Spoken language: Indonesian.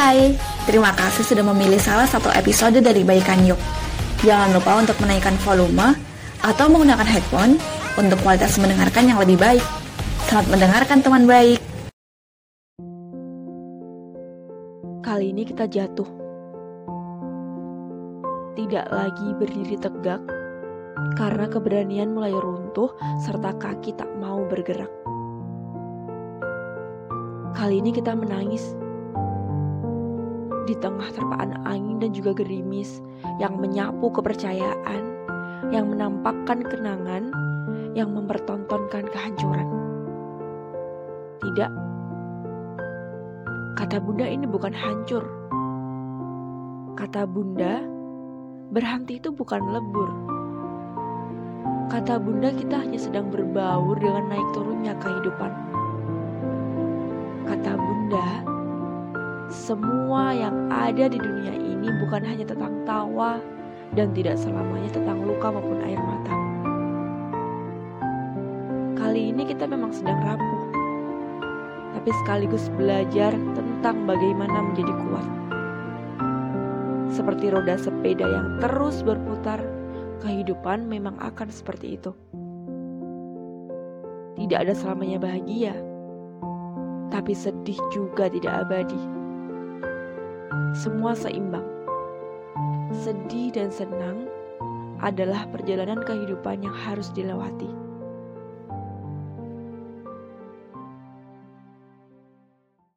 Hai, terima kasih sudah memilih salah satu episode dari Baikan Yuk. Jangan lupa untuk menaikkan volume atau menggunakan headphone untuk kualitas mendengarkan yang lebih baik. Selamat mendengarkan teman baik. Kali ini kita jatuh. Tidak lagi berdiri tegak karena keberanian mulai runtuh serta kaki tak mau bergerak. Kali ini kita menangis di tengah terpaan angin dan juga gerimis yang menyapu kepercayaan, yang menampakkan kenangan, yang mempertontonkan kehancuran. Tidak, kata Bunda ini bukan hancur. Kata Bunda, berhenti itu bukan lebur. Kata Bunda kita hanya sedang berbaur dengan naik turunnya kehidupan. Kata Bunda, semua yang ada di dunia ini bukan hanya tentang tawa dan tidak selamanya tentang luka maupun air mata. Kali ini kita memang sedang rapuh, tapi sekaligus belajar tentang bagaimana menjadi kuat. Seperti roda sepeda yang terus berputar, kehidupan memang akan seperti itu. Tidak ada selamanya bahagia, tapi sedih juga tidak abadi semua seimbang. Sedih dan senang adalah perjalanan kehidupan yang harus dilewati.